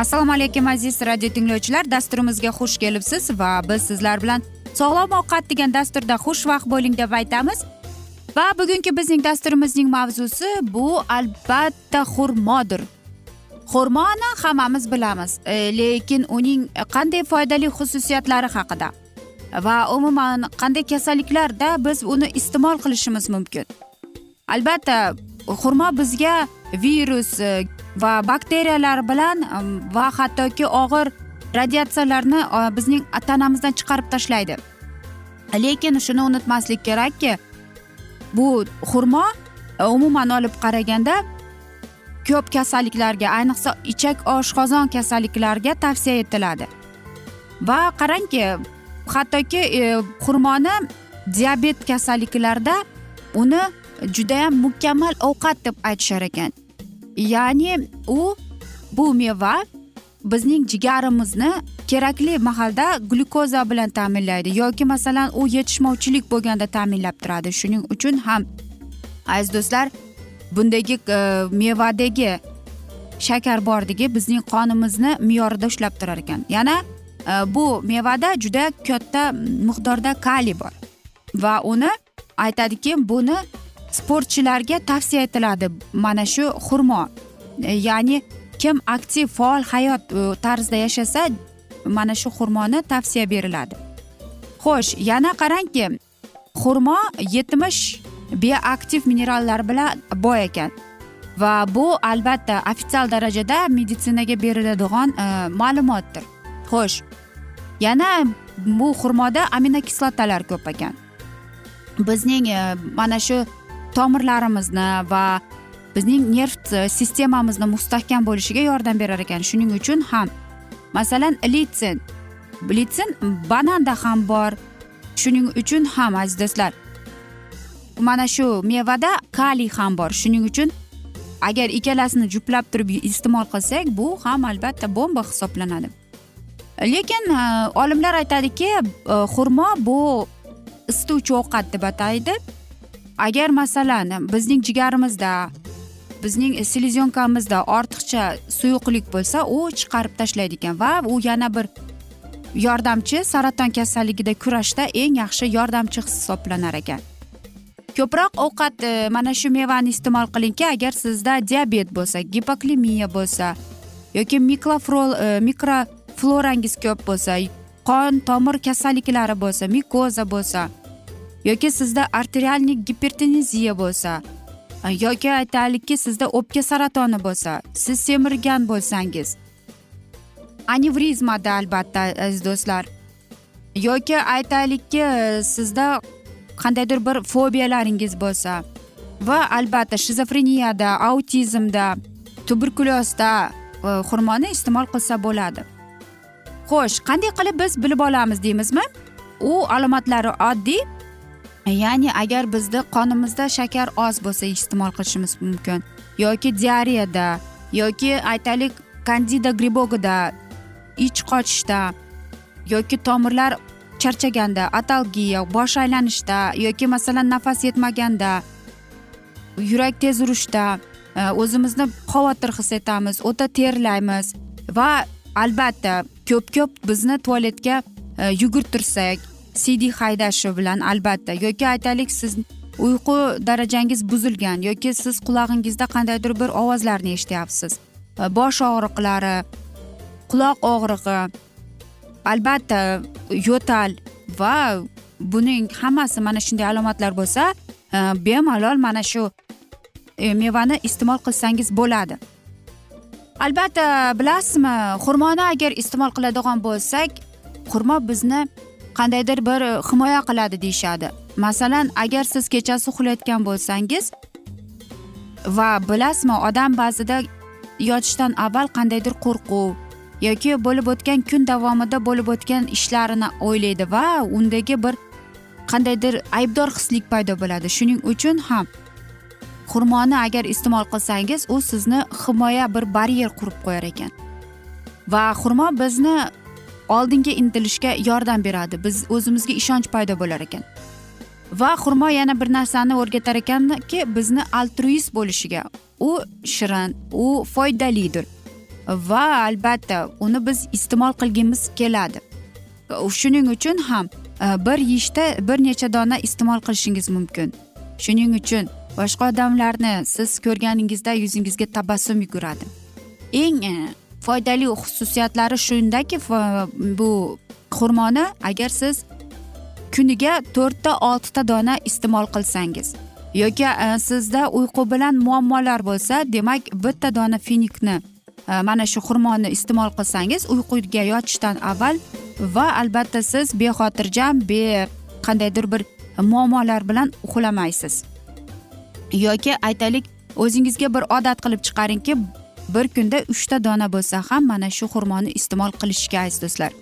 assalomu alaykum aziz radio tinglovchilar. Dasturimizga xush kelibsiz va biz sizlar bilan sog'lom ovqat degan dasturda xushvaqt bo'ling deb aytamiz. Va bugungi bizning dasturimizning mavzusi bu albatta xurmodir. Xurmoni hammamiz bilamiz e, lekin uning qanday foydali xususiyatlari haqida va umuman qanday kasalliklarda biz uni iste'mol qilishimiz mumkin. Albatta xurmo bizga virus e, va bakteriyalar bilan va hattoki og'ir radiatsiyalarni e, bizning tanamizdan chiqarib tashlaydi. Lekin shuni unutmaslik kerakki bu xurmo e, umuman olib qaraganda ko'p kasalliklarga ayniqsa ichak oshqozon kasalliklariga tavsiya etiladi. Va qarangki hattoki e, xurmoni diabet kasalliklarida uni judayam mukammal ovqat deb aytishar ekan. Ya'ni u bu meva bizning jigarimizni kerakli mahalda glyukoza bilan ta'minlaydi yoki masalan u yetishmovchilik bo'lganda ta'minlab turadi. Shuning uchun ham aziz do'stlar bundagi e, mevadagi shakar borligi bizning qonimizni me'yorida ushlab turar ekan. Yana e, bu mevada juda katta miqdorda kaliy bor va uni aytadiki buni sportchilarga tavsiya etiladi. Mana shu xurmo e, ya'ni kim aktiv faol hayot e, tarzida yashasa mana shu xurmoni tavsiya beriladi. Xo'sh yana qarangki xurmo yetmish bioaktiv minerallar bilan boy ekan va bu albatta ofitsial darajada meditsinaga beriladigan e, ma'lumotdir. Xo'sh yana bu xurmoda aminokislotalar ko'p ekan. Bizning e, mana shu tomirlarimizni va bizning nerv e, sistemamizni mustahkam bo'lishiga yordam berar ekan. Shuning uchun ham masalan litsin. Litsin bananda ham bor. Shuning uchun ham aziz do'stlar mana shu mevada kaliy ham bor. Shuning uchun agar ikkalasini juplab turib iste'mol qilsak bu ham albatta bomba hisoblanadi. Lekin e, olimlar aytadiki e, xurmo bu isituvchi ovqat deb ataydi. Agar masalan bizning jigarimizda bizning selezonkamizda ortiqcha suyuqlik bo'lsa u chiqarib tashlaydi ekan va u yana bir yordamchi saraton kasalligida kurashda eng yaxshi yordamchi hisoblanar ekan. Ko'proq ovqat e, mana shu mevani iste'mol qilingki agar sizda diabet bo'lsa gipoklimiya bo'lsa yoki mikroflor e, mikroflorangiz ko'p bo'lsa qon tomir kasalliklari bo'lsa mikoza bo'lsa yoki sizda arterialniy gipertenziya bo'lsa yoki aytaylikki sizda o'pka saratoni bo'lsa siz semirgan bo'lsangiz anevrizmada albatta aziz do'stlar yoki aytaylikki sizda qandaydir bir fobiyalaringiz bo'lsa va albatta shizofreniyada autizmda tuberkulyozda e, xurmoni iste'mol qilsa bo'ladi. Xo'sh qanday qilib biz bilib olamiz deymizmi? U alomatlari oddiy ya'ni agar bizni qonimizda shakar oz bo'lsa iste'mol qilishimiz mumkin. Yoki diareyada yoki aytaylik kandida gribogida ich qochishda yoki tomirlar charchaganda atalgiya bosh aylanishda yoki masalan nafas yetmaganda yurak tez urishda e, o'zimizni xavotir his etamiz o'ta terlaymiz va albatta ko'p ko'p bizni tualetga e, yugurtirsak cd haydashi bilan albatta. Yoki aytaylik siz uyqu darajangiz buzilgan yoki siz qulog'ingizda qandaydir bir ovozlarni eshityapsiz. E, bosh og'riqlari quloq og'rig'i albatta yo'tal va buning hammasi mana shunday alomatlar bo'lsa e, bemalol mana shu e, mevani iste'mol qilsangiz bo'ladi. Albatta bilasizmi xurmoni agar iste'mol qiladigan bo'lsak xurmo bizni qandaydir bir e, himoya qiladi deyishadi. Masalan agar siz kechasi uxlayotgan bo'lsangiz va bilasizmi odam ba'zida yotishdan avval qandaydir qo'rquv yoki bo'lib o'tgan kun davomida bo'lib o'tgan ishlarini o'ylaydi va undagi bir qandaydir aybdor hislik paydo bo'ladi. Shuning uchun ham xurmoni agar iste'mol qilsangiz u sizni himoya bir baryer qurib qo'yar ekan. Va xurmo bizni oldinga intilishga yordam beradi. Biz o'zimizga ishonch paydo bo'lar ekan. Va xurmo yana bir narsani o'rgatar ekanki bizni altruist bo'lishiga u shirin u foydalidir. Va albatta uni biz iste'mol qilgimiz keladi. Shuning uchun ham e, bir yeyishda bir necha dona iste'mol qilishingiz mumkin. Shuning uchun boshqa odamlarni siz ko'rganingizda yuzingizga tabassum yuguradi. Eng e, foydali xususiyatlari shundaki bu xurmoni agar siz kuniga to'rtta oltita dona iste'mol qilsangiz yoki e, sizda uyqu bilan muammolar bo'lsa demak bitta dona finikni e, mana shu xurmoni iste'mol qilsangiz uyquga yotishdan avval va albatta siz bexotirjam be qandaydir bir muammolar bilan uxlamaysiz. Yoki aytaylik o'zingizga bir odat qilib chiqaringki bir kunda uchta dona bo'lsa ham mana shu xurmoni iste'mol qilishga aziz do'stlar.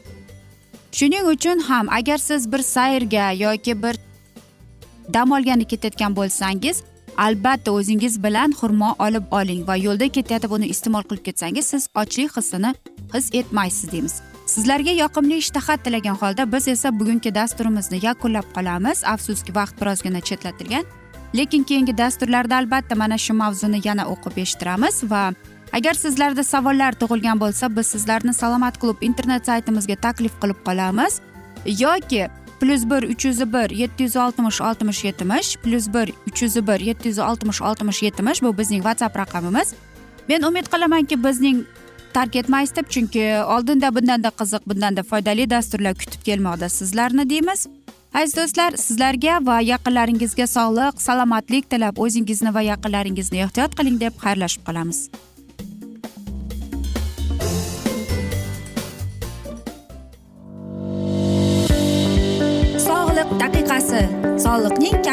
Shuning uchun ham agar siz bir sayrga yoki bir dam olgani ketayotgan bo'lsangiz albatta o'zingiz bilan xurmo olib oling va yo'lda ketayotib uni iste'mol qilib ketsangiz siz ochlik hissini his etmaysiz deymiz. Sizlarga yoqimli ishtaha tilagan holda biz esa bugungi dasturimizni yakunlab qolamiz. Afsuski vaqt birozgina chetlatilgan lekin keyingi dasturlarda albatta mana shu mavzuni yana o'qib eshittiramiz va agar sizlarda savollar tug'ilgan bo'lsa biz sizlarni salomat klub internet saytimizga taklif qilib qolamiz. Yoki plyus bir uch yuz bir yetti yuz oltmish oltmish yetmish plyus bir uch yuz bir yetti yuz oltmish oltmish yetmish bu bizning whatsapp raqamimiz. Men umid qilamanki bizning tark etmaysiz deb chunki oldinda bundanda qiziq bundanda foydali dasturlar kutib kelmoqda sizlarni deymiz. Aziz do'stlar sizlarga va yaqinlaringizga sog'lik salomatlik tilab o'zingizni va yaqinlaringizni ehtiyot qiling deb xayrlashib qolamiz.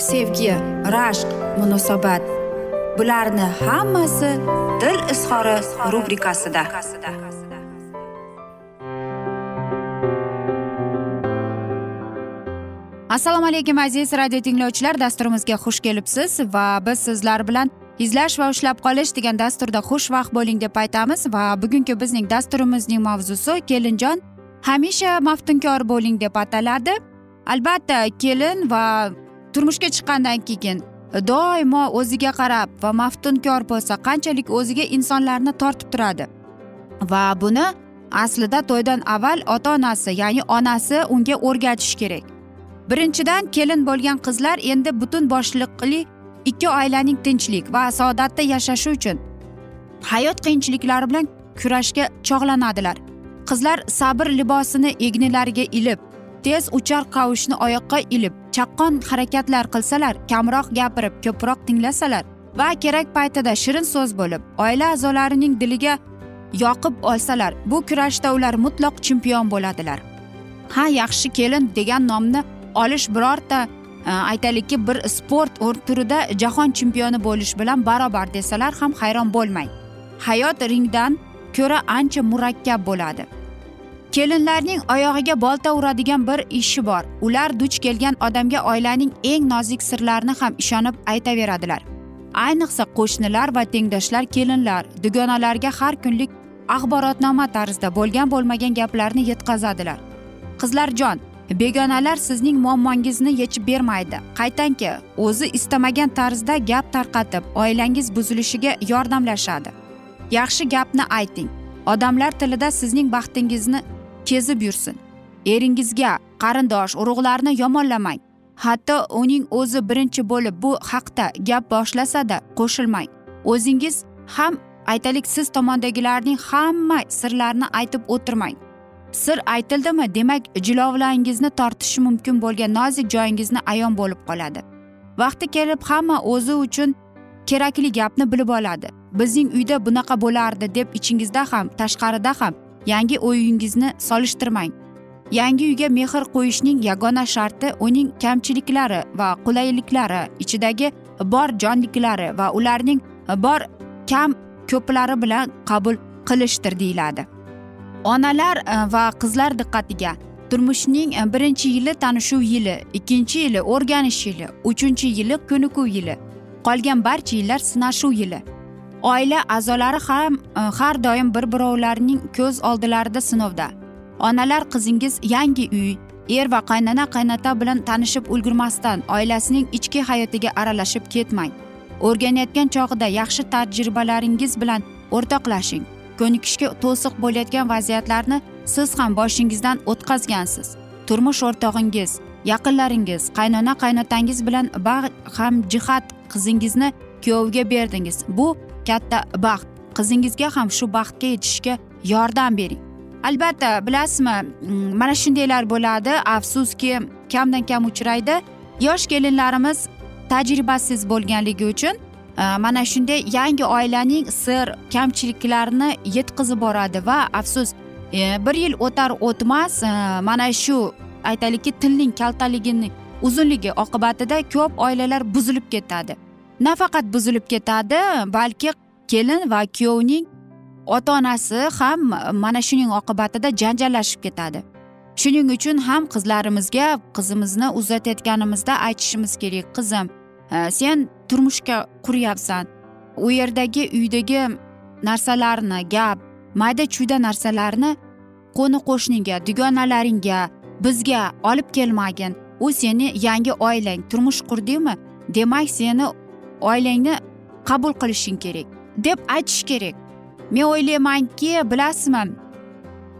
sevgi rashq munosabat. Bularni hammasi dil izhori rubrikasida. Assalomu alaykum aziz radio tinglovchilar. Dasturimizga xush kelibsiz va biz sizlar bilan izlash va ushlab qolish degan dasturda xushvaqt bo'ling deb aytamiz va bugungi bizning dasturimizning mavzusi kelinjon hamisha maftunkor bo'ling deb ataladi albatta kelin va turmushga chiqqandan keyin doimo o'ziga qarab va maftunkor bo'lsa qanchalik o'ziga insonlarni tortib turadi. Va buni aslida to'ydan avval ota onasi ya'ni onasi unga o'rgatishi kerak. Birinchidan kelin bo'lgan qizlar endi butun boshliqli ikki oilaning tinchlik va saodatda yashashi uchun hayot qiyinchiliklari bilan kurashga chog'lanadilar. Qizlar sabr libosini egnilariga ilib tez uchar qavushni oyoqqa ilib chaqqon harakatlar qilsalar kamroq gapirib ko'proq tinglasalar va kerak paytida shirin so'z bo'lib oila a'zolarining diliga yoqib olsalar bu kurashda ular mutlaq chempion bo'ladilar. Ha yaxshi kelin degan nomni olish birorta e, aytaylikki bir sport turida jahon chempioni bo'lish bilan barobar desalar ham hayron bo'lmang. Hayot ringdan ko'ra ancha murakkab bo'ladi. Kelinlarning oyog'iga bolta uradigan bir ishi bor. Ular duch kelgan odamga oilaning eng nozik sirlarini ham ishonib aytaveradilar. Ayniqsa qo'shnilar va tengdoshlar kelinlar dugonalarga har kunlik axborotnoma tarzida bo'lgan bo'lmagan gaplarni yetkazadilar. Qizlarjon begonalar sizning muammongizni yechib bermaydi. Qaytanki o'zi istamagan tarzda gap tarqatib oilangiz buzilishiga yordamlashadi. Yaxshi gapni ayting. Odamlar tilida sizning baxtingizni kezib yursin. Eringizga qarindosh urug'larni yomonlamang. Hatto uning o'zi birinchi bo'lib bu haqda gap boshlasada qo'shilmang. O'zingiz ham aytaylik siz tomondagilarning hamma sirlarini aytib o'tirmang. Sir aytildimi demak jilovlaringizni tortishi mumkin bo'lgan nozik joyingizni ayon bo'lib qoladi. Vaqti kelib hamma o'zi uchun kerakli gapni bilib oladi. Bizning uyda bunaqa bo'lardi deb ichingizda ham tashqarida ham yangi o'yingizni solishtirmang. Yangi uyga mehr qo'yishning yagona sharti uning kamchiliklari va qulayliklari ichidagi bor jonliklari va ularning bor kam ko'plari bilan qabul qilishdir deyiladi. Onalar e, va qizlar diqqatiga. Turmushning e, birinchi yili tanishuv yili ikkinchi yili o'rganish yili uchinchi yili ko'nikuv yili qolgan barcha yillar sinashuv yili. Oila a'zolari ham e, har doim bir birovlarning ko'z oldilarida sinovda. Onalar qizingiz yangi uy er va qaynona qaynota bilan tanishib ulgurmasdan oilasining ichki hayotiga aralashib ketmang. O'rganayotgan chog'ida yaxshi tajribalaringiz bilan o'rtoqlashing. Ko'nikishga to'siq bo'layotgan vaziyatlarni siz ham boshingizdan o'tkazgansiz. Turmush o'rtog'ingiz yaqinlaringiz qaynona qaynotangiz bilan ham jihat qizingizni kuyovga berdingiz. Bu katta baxt. Qizingizga ham shu baxtga yetishishga yordam bering. Albatta bilasizmi mm, mana shundaylar bo'ladi. Afsuski kamdan kam uchraydi. Yosh kelinlarimiz tajribasiz bo'lganligi uchun e, mana shunday yangi oilaning sir kamchiliklarini yetkazib boradi va afsus e, bir yil o'tar o'tmas e, mana shu aytaylikki tilning kaltaligini uzunligi oqibatida ko'p oilalar buzilib ketadi. Nafaqat buzilib ketadi balki kelin va kuyovning ota onasi ham mana shuning oqibatida janjallashib ketadi. Shuning uchun ham qizlarimizga qizimizni uzatayotganimizda aytishimiz kerak qizim e, sen turmushga quryapsan. U yerdagi uydagi narsalarni gap mayda chuyda narsalarni qo'ni qo'shningga dugonalaringga bizga olib kelmagin. U seni yangi oilang turmush qurdingmi? Demak seni oilangni qabul qilishing kerak deb aytish kerak. Men o'ylaymanki bilasizmi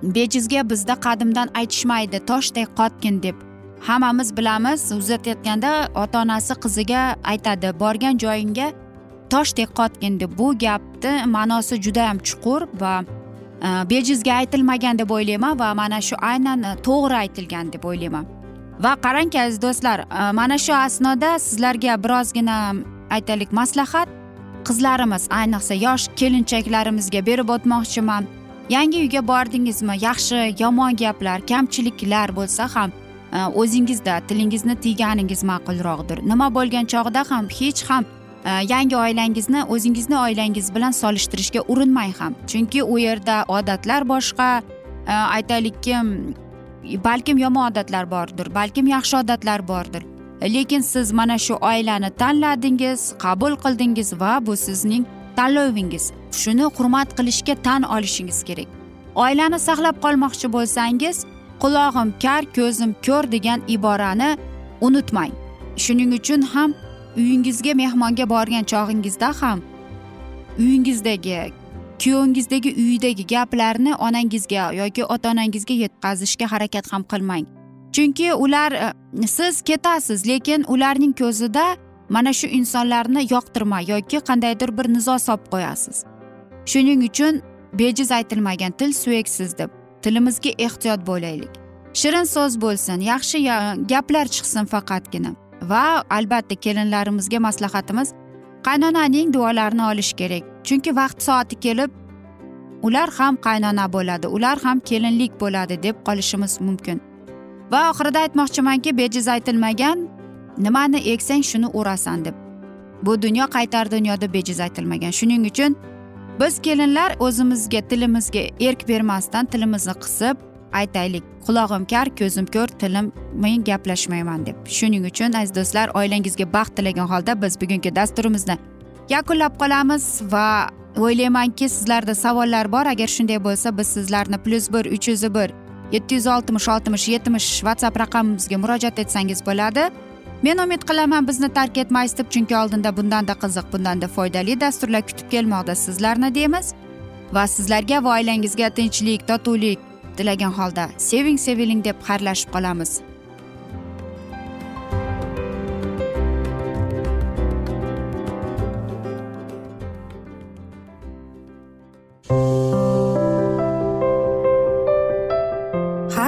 bejizga bizda qadimdan aytishmaydi toshdek qotgin deb. Hammamiz bilamiz uzatayotganda ota onasi qiziga aytadi borgan joyingga toshdek qotgin deb. Bu gapni ma'nosi judayam chuqur va e, bejizga aytilmagan deb o'ylayman va mana shu aynan to'g'ri aytilgan deb o'ylayman. Va qarangki aziz do'stlar e, mana shu asnoda sizlarga birozgina aytaylik maslahat qizlarimiz ayniqsa yosh kelinchaklarimizga berib o'tmoqchiman. Yangi uyga bordingizmi? Yaxshi yomon gaplar kamchiliklar bo'lsa ham e, o'zingizda tilingizni tiyganingiz ma'qulroqdir. Nima bo'lgan chog'da ham hech ham e, yangi oilangizni o'zingizni oilangiz bilan solishtirishga urinmang ham. Chunki u yerda odatlar boshqa e, aytaylikki balkim yomon odatlar bordir balkim yaxshi odatlar bordir. Lekin siz mana shu oilani tanladingiz qabul qildingiz va bu sizning tanlovingiz. Shuni hurmat qilishga tan olishingiz kerak. Oilani saqlab qolmoqchi bo'lsangiz qulog'im kar ko'zim ko'r degan iborani unutmang. Shuning uchun ham uyingizga mehmonga borgan chog'ingizda ham uyingizdagi kuyovingizdagi uydagi gaplarni onangizga yoki ota onangizga yetkazishga harakat ham qilmang. Chunki ular e, siz ketasiz lekin ularning ko'zida mana shu insonlarni yoqtirmay yoki qandaydir bir nizo solib qo'yasiz. Shuning uchun bejiz aytilmagan til suyaksiz deb tilimizga ehtiyot bo'laylik. Shirin so'z bo'lsin yaxshi e, gaplar chiqsin faqatgina. Va albatta kelinlarimizga maslahatimiz qaynonaning duolarini olish kerak. Chunki vaqt soati kelib ular ham qaynona bo'ladi ular ham kelinlik bo'ladi deb qolishimiz mumkin. Va oxirida aytmoqchimanki bejiz aytilmagan nimani eksang shuni o'rasan deb. Bu dunyo qaytar dunyoda bejiz aytilmagan? Shuning uchun biz kelinlar o'zimizga tilimizga erk bermasdan tilimizni qisib aytaylik. Qulog'im kar ko'zim ko'r tilim men gaplashmayman deb. Shuning uchun aziz do'stlar oilangizga baxt tilagan holda biz bugungi dasturimizni yakunlab qolamiz va o'ylaymanki sizlarda savollar bor. Agar shunday bo'lsa biz sizlarni plyus bir uch yuz bir yetti yuz oltmish oltmish yetmish whatsapp raqamimizga murojaat etsangiz bo'ladi. Men umid qilaman bizni tark etmaysiz deb chunki oldinda bundanda qiziq bundanda foydali dasturlar kutib kelmoqda sizlarni deymiz. Va sizlarga va oilangizga tinchlik totuvlik tilagan holda seving seviling deb xayrlashib qolamiz.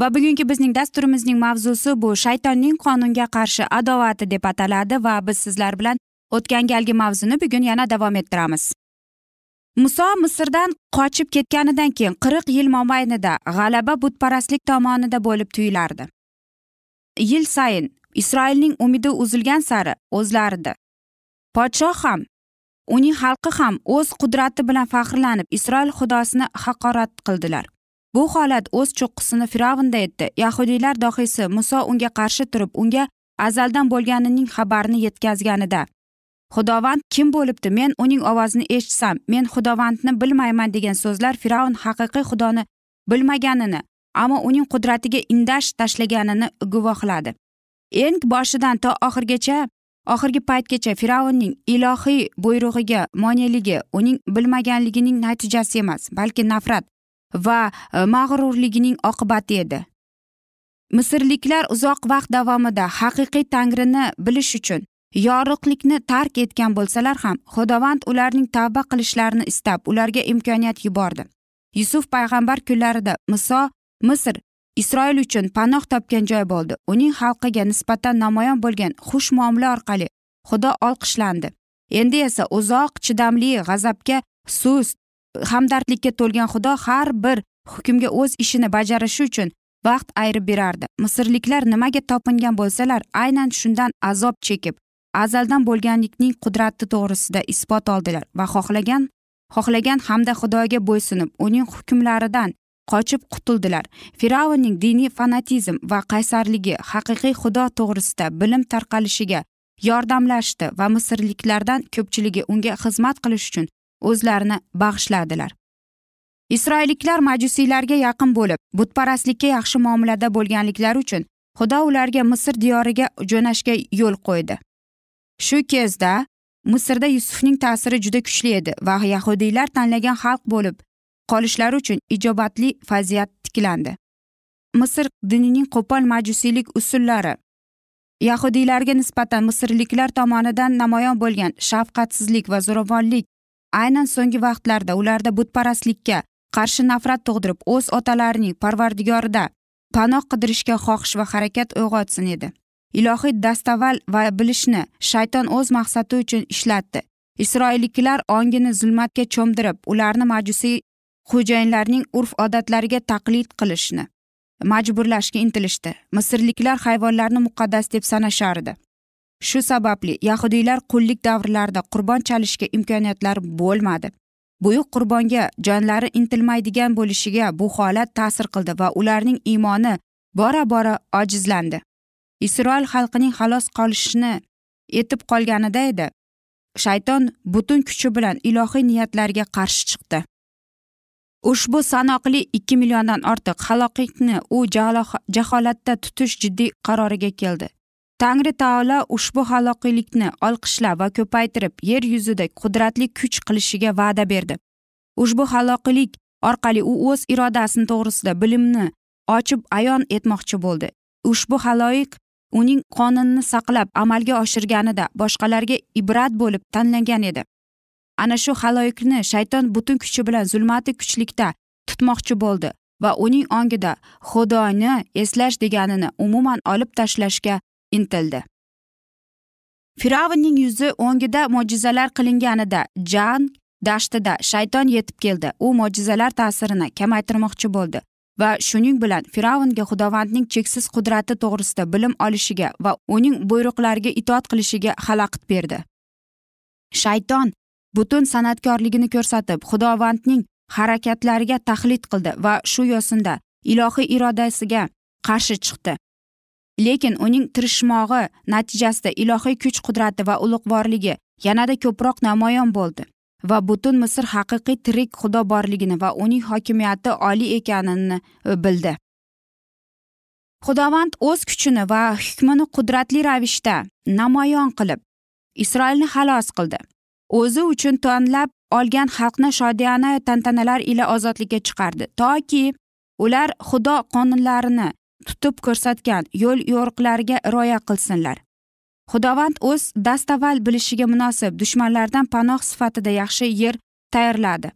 Va bugungi bizning dasturimizning mavzusi bu. Shaytonning qonunga qarshi adovati deb ataladi va biz sizlar bilan o'tgan galgi mavzuni bugun yana davom ettiramiz. Muso misrdan qochib ketganidan keyin qirq yil mobaynida g'alaba butparastlik tomonida bo'lib tuyulardi. Yil sayin isroilning umidi uzilgan sari o'zlarida podshoh ham uning xalqi ham o'z qudrati bilan faxrlanib isroil xudosini haqorat qildilar. Bu holat o'z cho'qqisini fir'avnda etdi. Yahudiylar dohiysi muso unga qarshi turib unga azaldan bo'lganining xabarini yetkazganida xudovand kim bo'libdi? Men uning ovozini eshitsam men xudovandni bilmayman degan so'zlar fir'avn haqiqiy xudoni bilmaganini ammo uning qudratiga indash tashlaganini guvohladi. Eng boshidan to oxirigacha oxirgi paytgacha fir'avnning ilohiy buyrug'iga moneligi uning bilmaganligining natijasi emas balki nafrat va e, mag'rurligining oqibati edi. Misrliklar uzoq vaqt davomida haqiqiy tangrini bilish uchun yorug'likni tark etgan bo'lsalar ham xudovand ularning tavba qilishlarini istab ularga imkoniyat yubordi. Yusuf payg'ambar kunlarida miso misr isroil uchun panoh topgan joy bo'ldi. Uning xalqiga nisbatan namoyon bo'lgan xush muomala orqali xudo olqishlandi. Endi esa uzoq chidamli g'azabga sust hamdardlikka to'lgan xudo har bir hukmga o'z ishini bajarishi uchun vaqt ayirib berardi. Misrliklar nimaga topingan bo'lsalar aynan shundan azob chekib azaldan bo'lganlikning qudrati to'g'risida isbot oldilar va xohlagan xohlagan hamda xudoga bo'ysunib uning hukmlaridan qochib qutuldilar. Fir'avnning diniy fanatizm va qaysarligi haqiqiy xudo to'g'risida bilim tarqalishiga yordamlashdi va misrliklardan ko'pchiligi unga xizmat qilish uchun o'zlarini bag'ishladilar. Isroilliklar majusiylarga yaqin bo'lib butparastlikka yaxshi muomalada bo'lganliklari uchun xudo ularga misr diyoriga jo'nashga yo'l qo'ydi. Shu kezda misrda yusufning ta'siri juda kuchli edi va yahudiylar tanlagan xalq bo'lib qolishlari uchun ijobatli vaziyat tiklandi. Misr dinining qo'pol majusiylik usullari yahudiylarga nisbatan misrliklar tomonidan namoyon bo'lgan shafqatsizlik va zo'ravonlik aynan so'nggi vaqtlarda ularda butparastlikka qarshi nafrat tug'dirib o'z otalarining parvardigorida panoh qidirishga xohish va harakat uyg'otsin edi. Ilohiy dastaval va bilishni shayton o'z maqsadi uchun ishlatdi. Isroilliklar ongini zulmatga cho'mdirib ularni majusiy xo'jayinlarning urf odatlariga taqlid qilishni majburlashga intilishdi. Misrliklar hayvonlarni muqaddas deb sanashardi shu sababli yahudiylar qullik davrlarida qurbon chalishga imkoniyatlari bo'lmadi. Buyuk qurbonga jonlari intilmaydigan bo'lishiga bu holat ta'sir qildi va ularning iymoni bora bora ojizlandi. Isroil xalqining xalos qolishini etib qolganida edi. Shayton butun kuchi bilan ilohiy niyatlarga qarshi chiqdi. Ushbu sanoqli ikki milliondan ortiq haloqitni u jaholatda tutish jiddiy qaroriga keldi. Tangri taolo ushbu haloqiylikni olqishlab va ko'paytirib yer yuzida qudratli kuch qilishiga va'da berdi. Ushbu haloqiylik orqali u o'z irodasini to'g'risida bilimni ochib ayon etmoqchi bo'ldi. Ushbu haloyiq uning qonunini saqlab amalga oshirganida boshqalarga ibrat bo'lib tanlangan edi. Ana shu haloyiqni shayton butun kuchi bilan zulmati kuchlikda tutmoqchi bo'ldi va uning ongida xudoni eslash deganini umuman olib tashlashga intildi. Fir'avnning yuzi o'ngida mo'jizalar qilinganida jan dashtida shayton yetib keldi. U mo'jizalar ta'sirini kamaytirmoqchi bo'ldi va shuning bilan fir'avnga xudovandning cheksiz qudrati to'g'risida bilim olishiga va uning buyruqlariga itoat qilishiga xalaqit berdi. Shayton butun san'atkorligini ko'rsatib xudovandning harakatlariga tahlid qildi va shu yo'sinda ilohiy irodasiga qarshi chiqdi. Lekin uning tirishmog'i natijasida ilohiy kuch qudrati va ulug'vorligi yanada ko'proq namoyon bo'ldi va butun misr haqiqiy tirik xudo borligini va uning hokimiyati oliy ekanini e, bildi. Xudovand o'z kuchini va hukmini qudratli ravishda namoyon qilib isroilni xalos qildi. O'zi uchun tanlab olgan xalqni shodiyona tantanalar ila ozodlikka chiqardi toki ular xudo qonunlarini tutib ko'rsatgan yo'l yo'riqlariga rioya qilsinlar. Xudovand o'z dastavval bilishiga munosib dushmanlardan panoh sifatida yaxshi yer tayyorladi.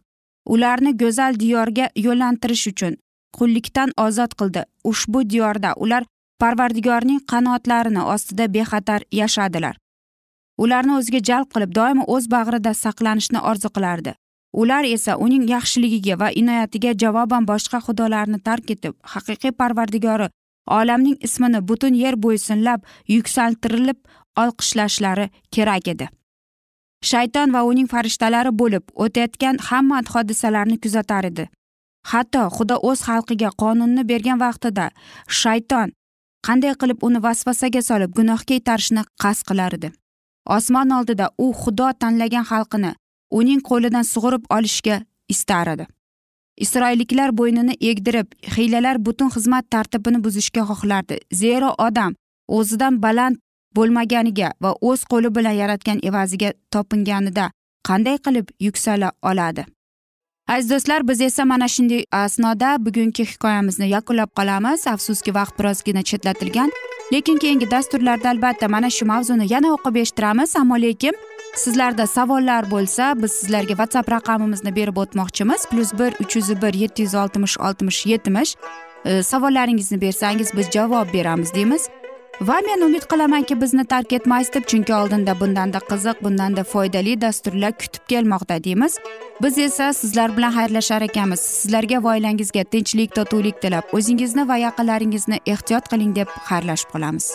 Ularni go'zal diyorga yo'llantirish uchun qullikdan ozod qildi. Ushbu diyorda ular parvardigorning qanotlarini ostida bexatar yashadilar. Ularni o'ziga jalb qilib doimo o'z bag'rida saqlanishni orzu qilardi. Ular esa uning yaxshiligiga va inoyatiga javoban boshqa xudolarni tark etib haqiqiy parvardigori olamning ismini butun yer bo'ysunlab yuksaltirilib olqishlashlari kerak edi. Shayton va uning farishtalari bo'lib o'tayotgan hamma hodisalarni kuzatar edi. Hatto xudo o'z xalqiga qonunni bergan vaqtida shayton qanday qilib uni vasvasaga solib gunohga itarishni qasd qilar edi. Osmon oldida u xudo tanlagan xalqini uning qo'lidan sug'urib olishga istar edi. Isroilliklar bo'ynini egdirib hiylalar butun xizmat tartibini buzishga xohlardi. Zero odam o'zidan baland bo'lmaganiga va o'z qo'li bilan yaratgan evaziga topinganida qanday qilib yuksala oladi? Aziz do'stlar biz esa mana shunday asnoda bugungi hikoyamizni yakunlab qolamiz. Afsuski vaqt birozgina chetlatilgan lekin keyingi dasturlarda albatta mana shu mavzuni yana o'qib eshittiramiz. Ammo lekin sizlarda savollar bo'lsa biz sizlarga whatsapp raqamimizni berib o'tmoqchimiz. Plyus bir uch yuz bir yetti yuz oltmish oltmish yetmish. E, savollaringizni bersangiz biz javob beramiz deymiz. Va men umid qilamanki bizni tark etmaysiz deb chunki oldinda bundanda qiziq bundanda foydali dasturlar kutib kelmoqda deymiz. Biz esa sizlar bilan xayrlashar ekanmiz. Sizlarga va oilangizga tinchlik totuvlik tilab o'zingizni va yaqinlaringizni ehtiyot qiling deb xayrlashib qolamiz.